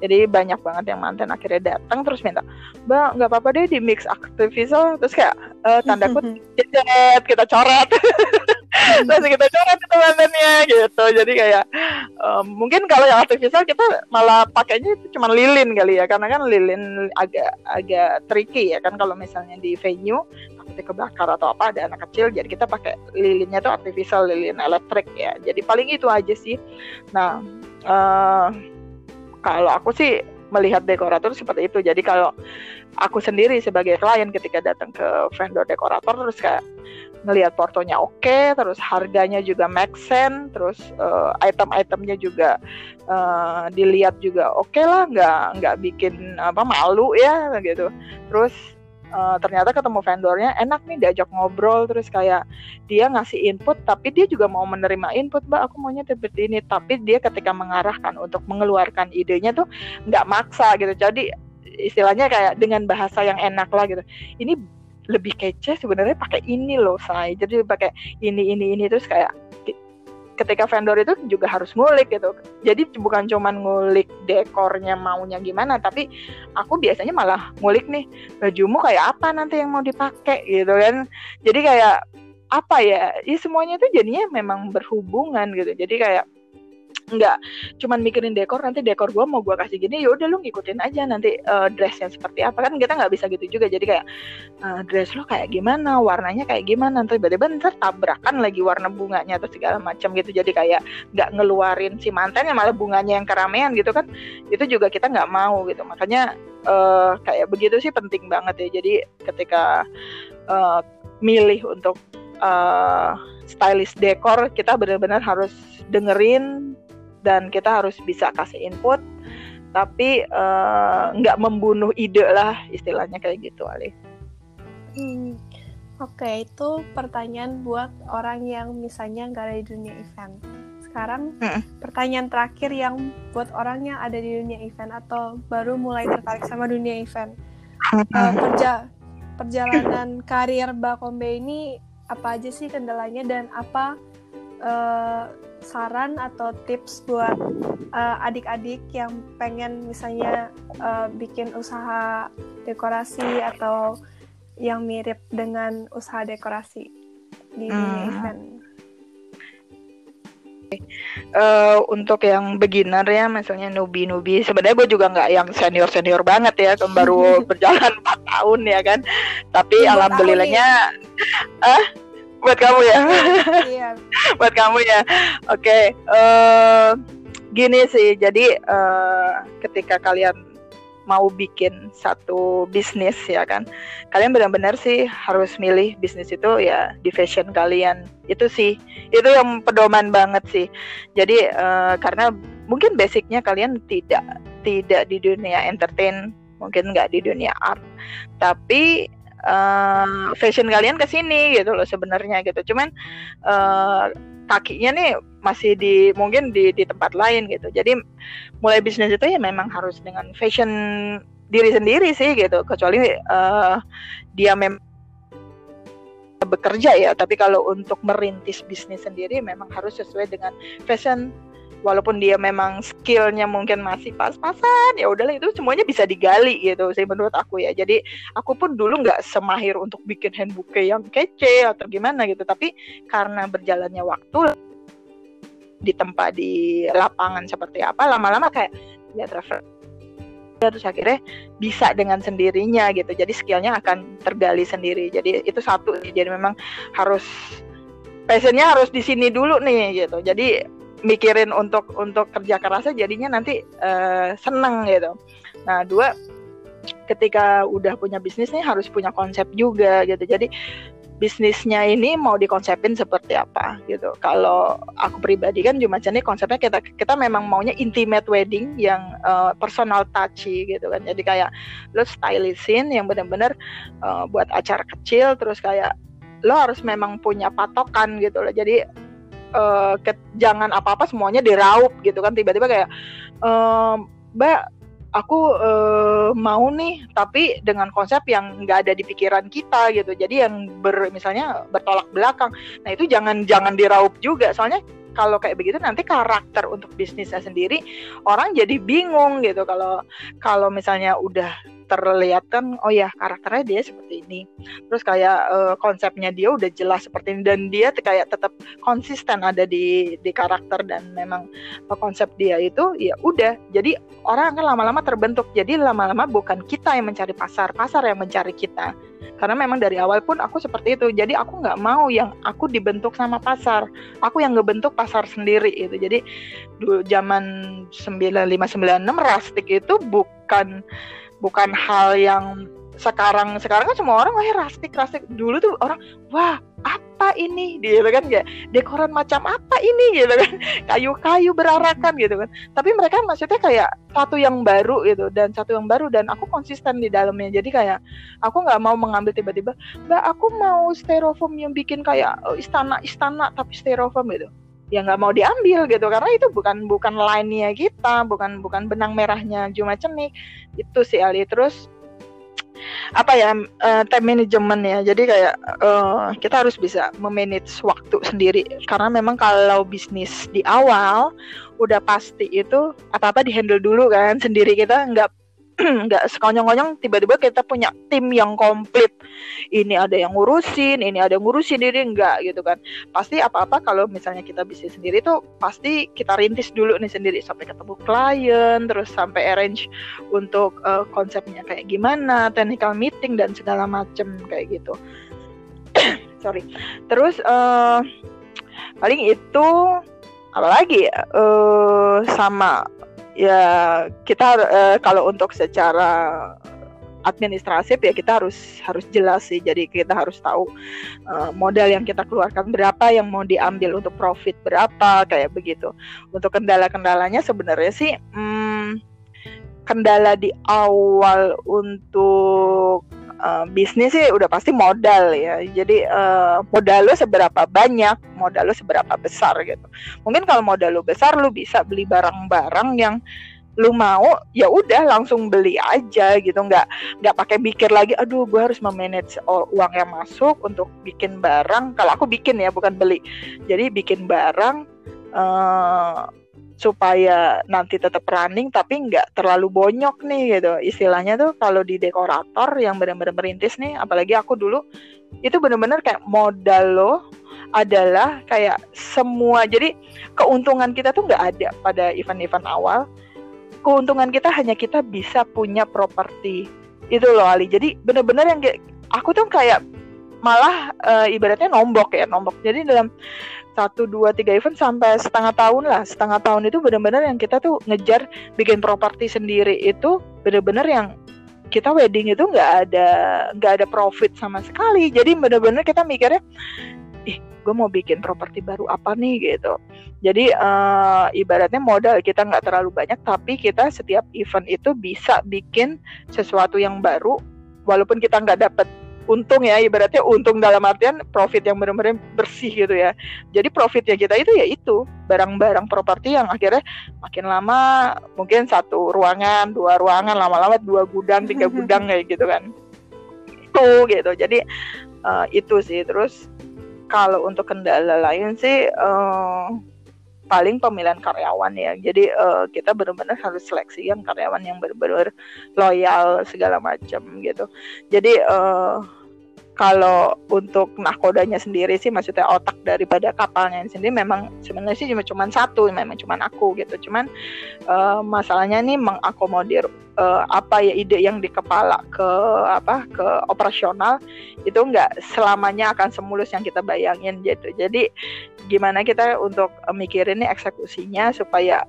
Jadi banyak banget yang mantan akhirnya datang terus minta bang nggak apa-apa deh di mix artificial terus kayak e, tanda kutip kita coret. Terus kita coret itu mantannya gitu. Jadi kayak um, mungkin kalau yang artificial kita malah pakainya itu cuma lilin kali ya. Karena kan lilin agak agak tricky ya kan kalau misalnya di venue takutnya kebakar atau apa ada anak kecil jadi kita pakai lilinnya tuh artificial lilin elektrik ya. Jadi paling itu aja sih. Nah uh, kalau aku sih melihat dekorator seperti itu. Jadi kalau aku sendiri sebagai klien ketika datang ke vendor dekorator terus kayak ngelihat portonya oke, okay, terus harganya juga make sense, terus uh, item-itemnya juga uh, dilihat juga oke okay lah, nggak nggak bikin apa malu ya gitu. Terus uh, ternyata ketemu vendornya enak nih diajak ngobrol terus kayak dia ngasih input tapi dia juga mau menerima input mbak aku maunya seperti ini. Tapi dia ketika mengarahkan untuk mengeluarkan idenya tuh nggak maksa gitu. Jadi istilahnya kayak dengan bahasa yang enak lah gitu. Ini lebih kece sebenarnya pakai ini loh saya jadi pakai ini ini ini terus kayak ketika vendor itu juga harus ngulik gitu. Jadi bukan cuman ngulik dekornya maunya gimana, tapi aku biasanya malah ngulik nih bajumu kayak apa nanti yang mau dipakai gitu kan. Jadi kayak apa ya? Ya semuanya itu jadinya memang berhubungan gitu. Jadi kayak nggak cuman mikirin dekor nanti dekor gue mau gue kasih gini ya udah lu ngikutin aja nanti uh, dressnya seperti apa. Kan kita nggak bisa gitu juga jadi kayak uh, dress lo kayak gimana warnanya kayak gimana nanti tiba-tiba ntar tabrakan lagi warna bunganya atau segala macam gitu. Jadi kayak nggak ngeluarin si mantannya malah bunganya yang keramaian gitu kan itu juga kita nggak mau gitu. Makanya uh, kayak begitu sih penting banget ya. Jadi ketika uh, milih untuk uh, stylist dekor kita benar-benar harus dengerin dan kita harus bisa kasih input tapi uh, nggak membunuh ide lah istilahnya kayak gitu Ali.
Hmm, Oke okay, itu pertanyaan buat orang yang misalnya nggak ada di dunia event. Sekarang hmm. pertanyaan terakhir yang buat orang yang ada di dunia event atau baru mulai tertarik sama dunia event. Hmm. Uh, perja perjalanan karir Bakombe ini apa aja sih kendalanya dan apa uh, saran atau tips buat uh, adik-adik yang pengen misalnya uh, bikin usaha dekorasi atau yang mirip dengan usaha dekorasi di hmm. event?
Uh, untuk yang beginner ya, misalnya nubi nubi, sebenarnya gue juga nggak yang senior senior banget ya, baru berjalan 4 tahun ya kan. Tapi alhamdulillahnya, ah buat kamu ya. Iya. Buat kamu ya. Oke okay. uh, eh, gini sih. Jadi uh, ketika kalian mau bikin satu bisnis ya kan kalian benar-benar sih harus milih bisnis itu ya di fashion kalian. Itu sih. Itu yang pedoman banget sih. Jadi uh, karena mungkin basicnya kalian tidak tidak di dunia entertain mungkin nggak di dunia art. Tapi uh, fashion kalian ke sini gitu loh sebenarnya gitu. Cuman uh, kakinya nih masih di mungkin di di tempat lain gitu. Jadi mulai bisnis itu ya memang harus dengan fashion diri sendiri sih gitu. Kecuali uh, dia memang bekerja ya, tapi kalau untuk merintis bisnis sendiri memang harus sesuai dengan fashion walaupun dia memang skillnya mungkin masih pas-pasan ya udahlah itu semuanya bisa digali gitu sih menurut aku ya. Jadi aku pun dulu nggak semahir untuk bikin handbook yang kece atau gimana gitu tapi karena berjalannya waktu di tempat di lapangan seperti apa lama-lama kayak ya refer terus akhirnya bisa dengan sendirinya gitu. Jadi skillnya akan tergali sendiri. Jadi itu satu jadi memang harus passionnya harus di sini dulu nih gitu. Jadi mikirin untuk untuk kerja kerasnya jadinya nanti uh, seneng gitu. Nah dua ketika udah punya bisnis nih harus punya konsep juga gitu. Jadi bisnisnya ini mau dikonsepin seperti apa gitu. Kalau aku pribadi kan cuma nih konsepnya kita kita memang maunya intimate wedding yang uh, personal touchy gitu kan. Jadi kayak lo stylishin yang benar-benar uh, buat acara kecil terus kayak lo harus memang punya patokan gitu loh. Jadi uh, ke, jangan apa-apa semuanya diraup gitu kan. Tiba-tiba kayak uh, mbak aku uh, mau nih tapi dengan konsep yang nggak ada di pikiran kita gitu. Jadi yang ber misalnya bertolak belakang. Nah itu jangan jangan diraup juga. Soalnya kalau kayak begitu nanti karakter untuk bisnisnya sendiri orang jadi bingung gitu. Kalau kalau misalnya udah terlihat kan oh ya karakternya dia seperti ini. Terus kayak uh, konsepnya dia udah jelas seperti ini dan dia kayak tetap konsisten ada di di karakter dan memang uh, konsep dia itu ya udah. Jadi orang akan lama-lama terbentuk. Jadi lama-lama bukan kita yang mencari pasar pasar yang mencari kita. Karena memang dari awal pun aku seperti itu. Jadi aku nggak mau yang aku dibentuk sama pasar. Aku yang ngebentuk pasar sendiri itu. Jadi dulu zaman 9596 Rastik itu bukan bukan hal yang sekarang sekarang kan semua orang wah rastik rastik dulu tuh orang wah apa ini? Gitu kan kayak dekoran macam apa ini? Gitu kan kayu-kayu berarakan gitu kan. Tapi mereka maksudnya kayak satu yang baru gitu dan satu yang baru dan aku konsisten di dalamnya. Jadi kayak aku nggak mau mengambil tiba-tiba mbak aku mau styrofoam yang bikin kayak oh, istana istana tapi styrofoam gitu ya nggak mau diambil gitu. Karena itu bukan bukan line-nya kita bukan bukan benang merahnya cuma cenik itu sih Ali. Terus apa ya uh, time management ya. Jadi kayak uh, kita harus bisa memanage waktu sendiri. Karena memang kalau bisnis di awal udah pasti itu apa apa dihandle dulu kan sendiri kita. Nggak nggak sekonyong-konyong tiba-tiba kita punya tim yang komplit. Ini ada yang ngurusin ini ada yang ngurusin diri enggak gitu kan. Pasti apa-apa kalau misalnya kita bisnis sendiri tuh pasti kita rintis dulu nih sendiri sampai ketemu klien terus sampai arrange untuk uh, konsepnya kayak gimana technical meeting dan segala macem kayak gitu. Sorry. Terus uh, paling itu apalagi ya? Uh, sama ya kita uh, kalau untuk secara administratif ya kita harus harus jelas sih. Jadi kita harus tahu uh, modal yang kita keluarkan berapa yang mau diambil untuk profit berapa kayak begitu. Untuk kendala-kendalanya sebenarnya sih hmm, kendala di awal untuk uh, bisnis sih udah pasti modal ya. Jadi uh, modal lo seberapa banyak modal lo seberapa besar gitu. Mungkin kalau modal lo besar lo bisa beli barang-barang yang lu mau ya udah langsung beli aja gitu. Nggak nggak pakai mikir lagi aduh gue harus memanage uang yang masuk untuk bikin barang. Kalau aku bikin ya bukan beli. Jadi bikin barang uh, supaya nanti tetap running tapi nggak terlalu bonyok nih gitu. Istilahnya tuh kalau di dekorator yang benar-benar merintis nih apalagi aku dulu itu benar-benar kayak modal lo adalah kayak semua jadi keuntungan kita tuh nggak ada pada event-event awal. Keuntungan kita hanya kita bisa punya properti. Itu loh Ali. Jadi bener-bener yang aku tuh kayak malah uh, ibaratnya nombok ya nombok. Jadi dalam satu dua tiga event sampai setengah tahun lah. Setengah tahun itu benar-benar yang kita tuh ngejar bikin properti sendiri itu benar-benar yang kita wedding itu nggak ada nggak ada profit sama sekali. Jadi benar-benar kita mikirnya ih gue mau bikin properti baru apa nih? gitu. Jadi uh, ibaratnya modal kita nggak terlalu banyak tapi kita setiap event itu bisa bikin sesuatu yang baru walaupun kita nggak dapat untung ya ibaratnya untung dalam artian profit yang benar-benar bersih gitu ya. Jadi profitnya kita itu ya itu barang-barang properti yang akhirnya makin lama mungkin satu ruangan dua ruangan lama-lama dua gudang tiga gudang kayak gitu kan. Itu gitu. Jadi uh, itu sih. Terus kalau untuk kendala lain sih uh, paling pemilihan karyawan ya. Jadi uh, kita benar-benar harus seleksi yang karyawan yang benar-benar loyal segala macam gitu. Jadi uh, kalau untuk nahkodanya sendiri sih maksudnya otak daripada kapalnya sendiri memang sebenarnya sih cuma cuma satu memang cuma aku gitu. Cuman uh, masalahnya nih mengakomodir uh, apa ya ide yang di kepala ke apa ke operasional itu nggak selamanya akan semulus yang kita bayangin gitu. Jadi gimana kita untuk mikirin nih eksekusinya supaya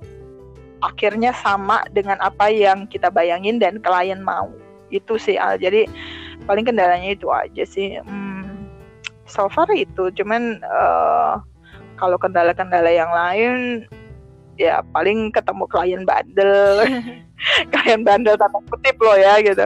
akhirnya sama dengan apa yang kita bayangin dan klien mau. Itu sih Al. Jadi paling kendalanya itu aja sih. Hmm, so far itu. Cuman uh, kalau kendala-kendala yang lain ya paling ketemu klien bandel klien bandel tanda kutip loh ya gitu.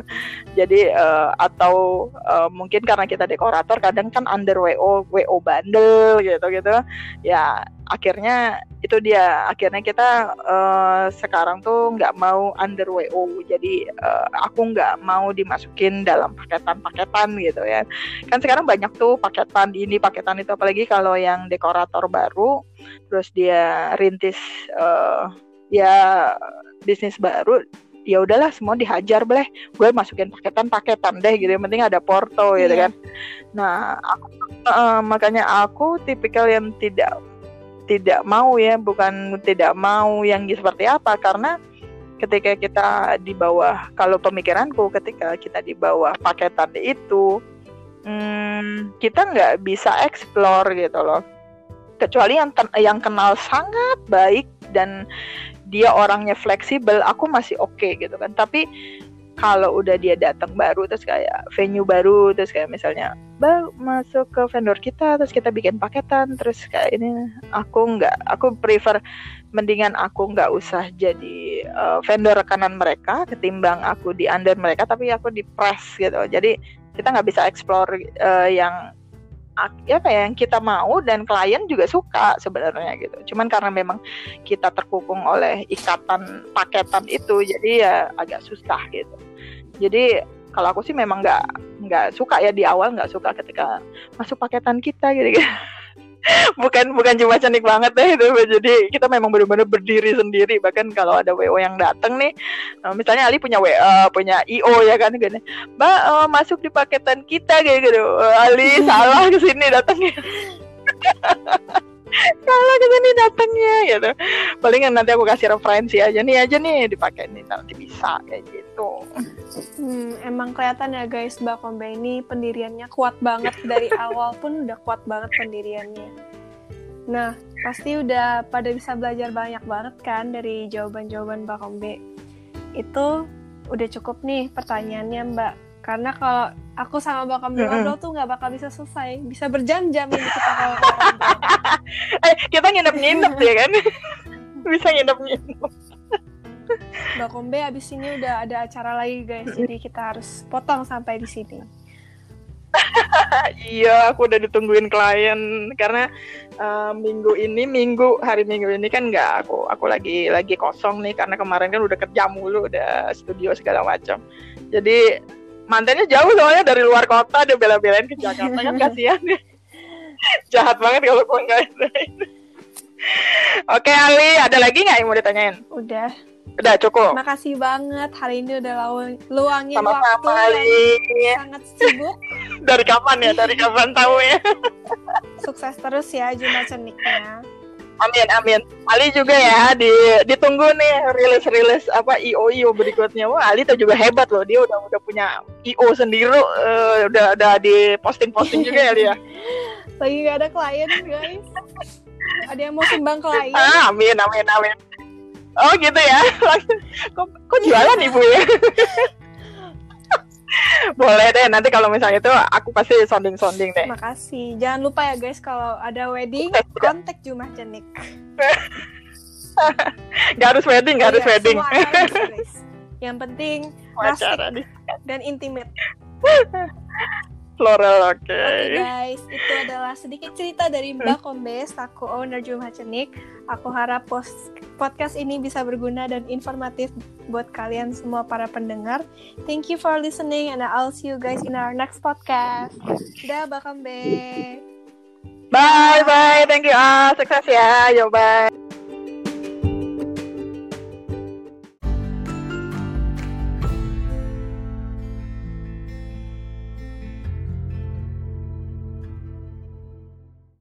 Jadi uh, atau uh, mungkin karena kita dekorator kadang kan under wo wo bandel gitu gitu. Ya akhirnya itu dia. Akhirnya kita uh, sekarang tuh nggak mau under WO jadi uh, aku nggak mau dimasukin dalam paketan-paketan gitu ya. Kan sekarang banyak tuh paketan ini paketan itu. Apalagi kalau yang dekorator baru terus dia rintis uh, ya bisnis baru ya udahlah semua dihajar boleh. Gue masukin paketan-paketan deh gitu. Yang penting ada porto gitu yeah. kan. Nah aku, uh, makanya aku tipikal yang tidak tidak mau ya bukan tidak mau yang seperti apa. Karena ketika kita di bawah kalau pemikiranku ketika kita di bawah paketan itu hmm, kita nggak bisa explore gitu loh. Kecuali yang yang kenal sangat baik dan dia orangnya fleksibel aku masih oke okay, gitu kan. Tapi kalau udah dia datang baru terus kayak venue baru terus kayak misalnya baru masuk ke vendor kita terus kita bikin paketan terus kayak ini. Aku nggak aku prefer mendingan aku nggak usah jadi uh, vendor rekanan mereka ketimbang aku di under mereka tapi aku di press gitu. Jadi kita nggak bisa explore uh, yang ya kayak yang kita mau dan klien juga suka sebenarnya gitu. Cuman karena memang kita terkukung oleh ikatan paketan itu jadi ya agak susah gitu. Jadi kalau aku sih memang nggak nggak suka ya di awal nggak suka ketika masuk paketan kita gitu, -gitu. bukan bukan cuma cantik banget deh itu jadi kita memang benar-benar berdiri sendiri. Bahkan kalau ada wo yang datang nih eh, misalnya Ali punya WA eh, punya io ya kan gini mbak uh, masuk di paketan kita kayak gitu. Ali salah ke sini datangnya kalau ke sini datangnya gitu palingan nanti aku kasih referensi aja nih aja nih dipakai nih nanti bisa kayak gitu.
Hmm, emang kelihatan ya guys Mbak Kombe ini pendiriannya kuat banget. Dari awal pun udah kuat banget pendiriannya. Nah pasti udah pada bisa belajar banyak banget kan dari jawaban-jawaban Mbak Kombe. Itu udah cukup nih pertanyaannya Mbak karena kalau aku sama bakal ngobrol tuh nggak bakal bisa selesai. Bisa berjam-jam ini kita kalau
eh kita nginep-nginep ya kan? Bisa nginep-nginep.
Mbak Kombe abis ini udah ada acara lagi guys. Jadi kita harus potong sampai di sini.
Iya aku udah ditungguin klien. Karena uh, minggu ini minggu hari minggu ini kan nggak aku aku lagi lagi kosong nih. Karena kemarin kan udah kerja mulu udah studio segala macam. Jadi mantannya jauh soalnya dari luar kota dia bela-belain ke Jakarta kan kasihan ya jahat banget kalau gue nggak Oke Ali, ada lagi nggak yang mau ditanyain?
Udah.
Udah cukup.
Makasih banget hari ini udah luangin
Sama -sama
waktu
Ali.
sangat sibuk.
Dari kapan ya? Dari kapan tahu ya?
Sukses terus ya Juma Ceniknya.
Amin amin. Ali juga ya di ditunggu nih rilis-rilis apa IO IO berikutnya. Wah Ali tuh juga hebat loh. Dia udah udah punya IO sendiri uh, udah udah di posting-posting juga ya dia.
Lagi gak ada klien guys. Ada yang mau sumbang klien.
Ah, amin amin amin. Oh gitu ya. kok, kok jualan ibu ya? Boleh deh, nanti kalau misalnya itu aku pasti sounding-sounding deh.
Makasih. Jangan lupa ya guys, kalau ada wedding, kontak Jumah Jenik.
gak harus wedding, gak harus
Iya,
wedding.
semua acara, guys. Yang penting
nih.
dan intimate.
Floral, oke.
Oke guys, itu adalah sedikit cerita dari Mbak Kombes, aku owner Jumah Cenik. Aku harap post podcast ini bisa berguna dan informatif buat kalian semua para pendengar. Thank you for listening and I'll see you guys in our next podcast. Dah, Mbak Kombe.
Bye, bye. Thank you. Ah, sukses ya. Yo, bye.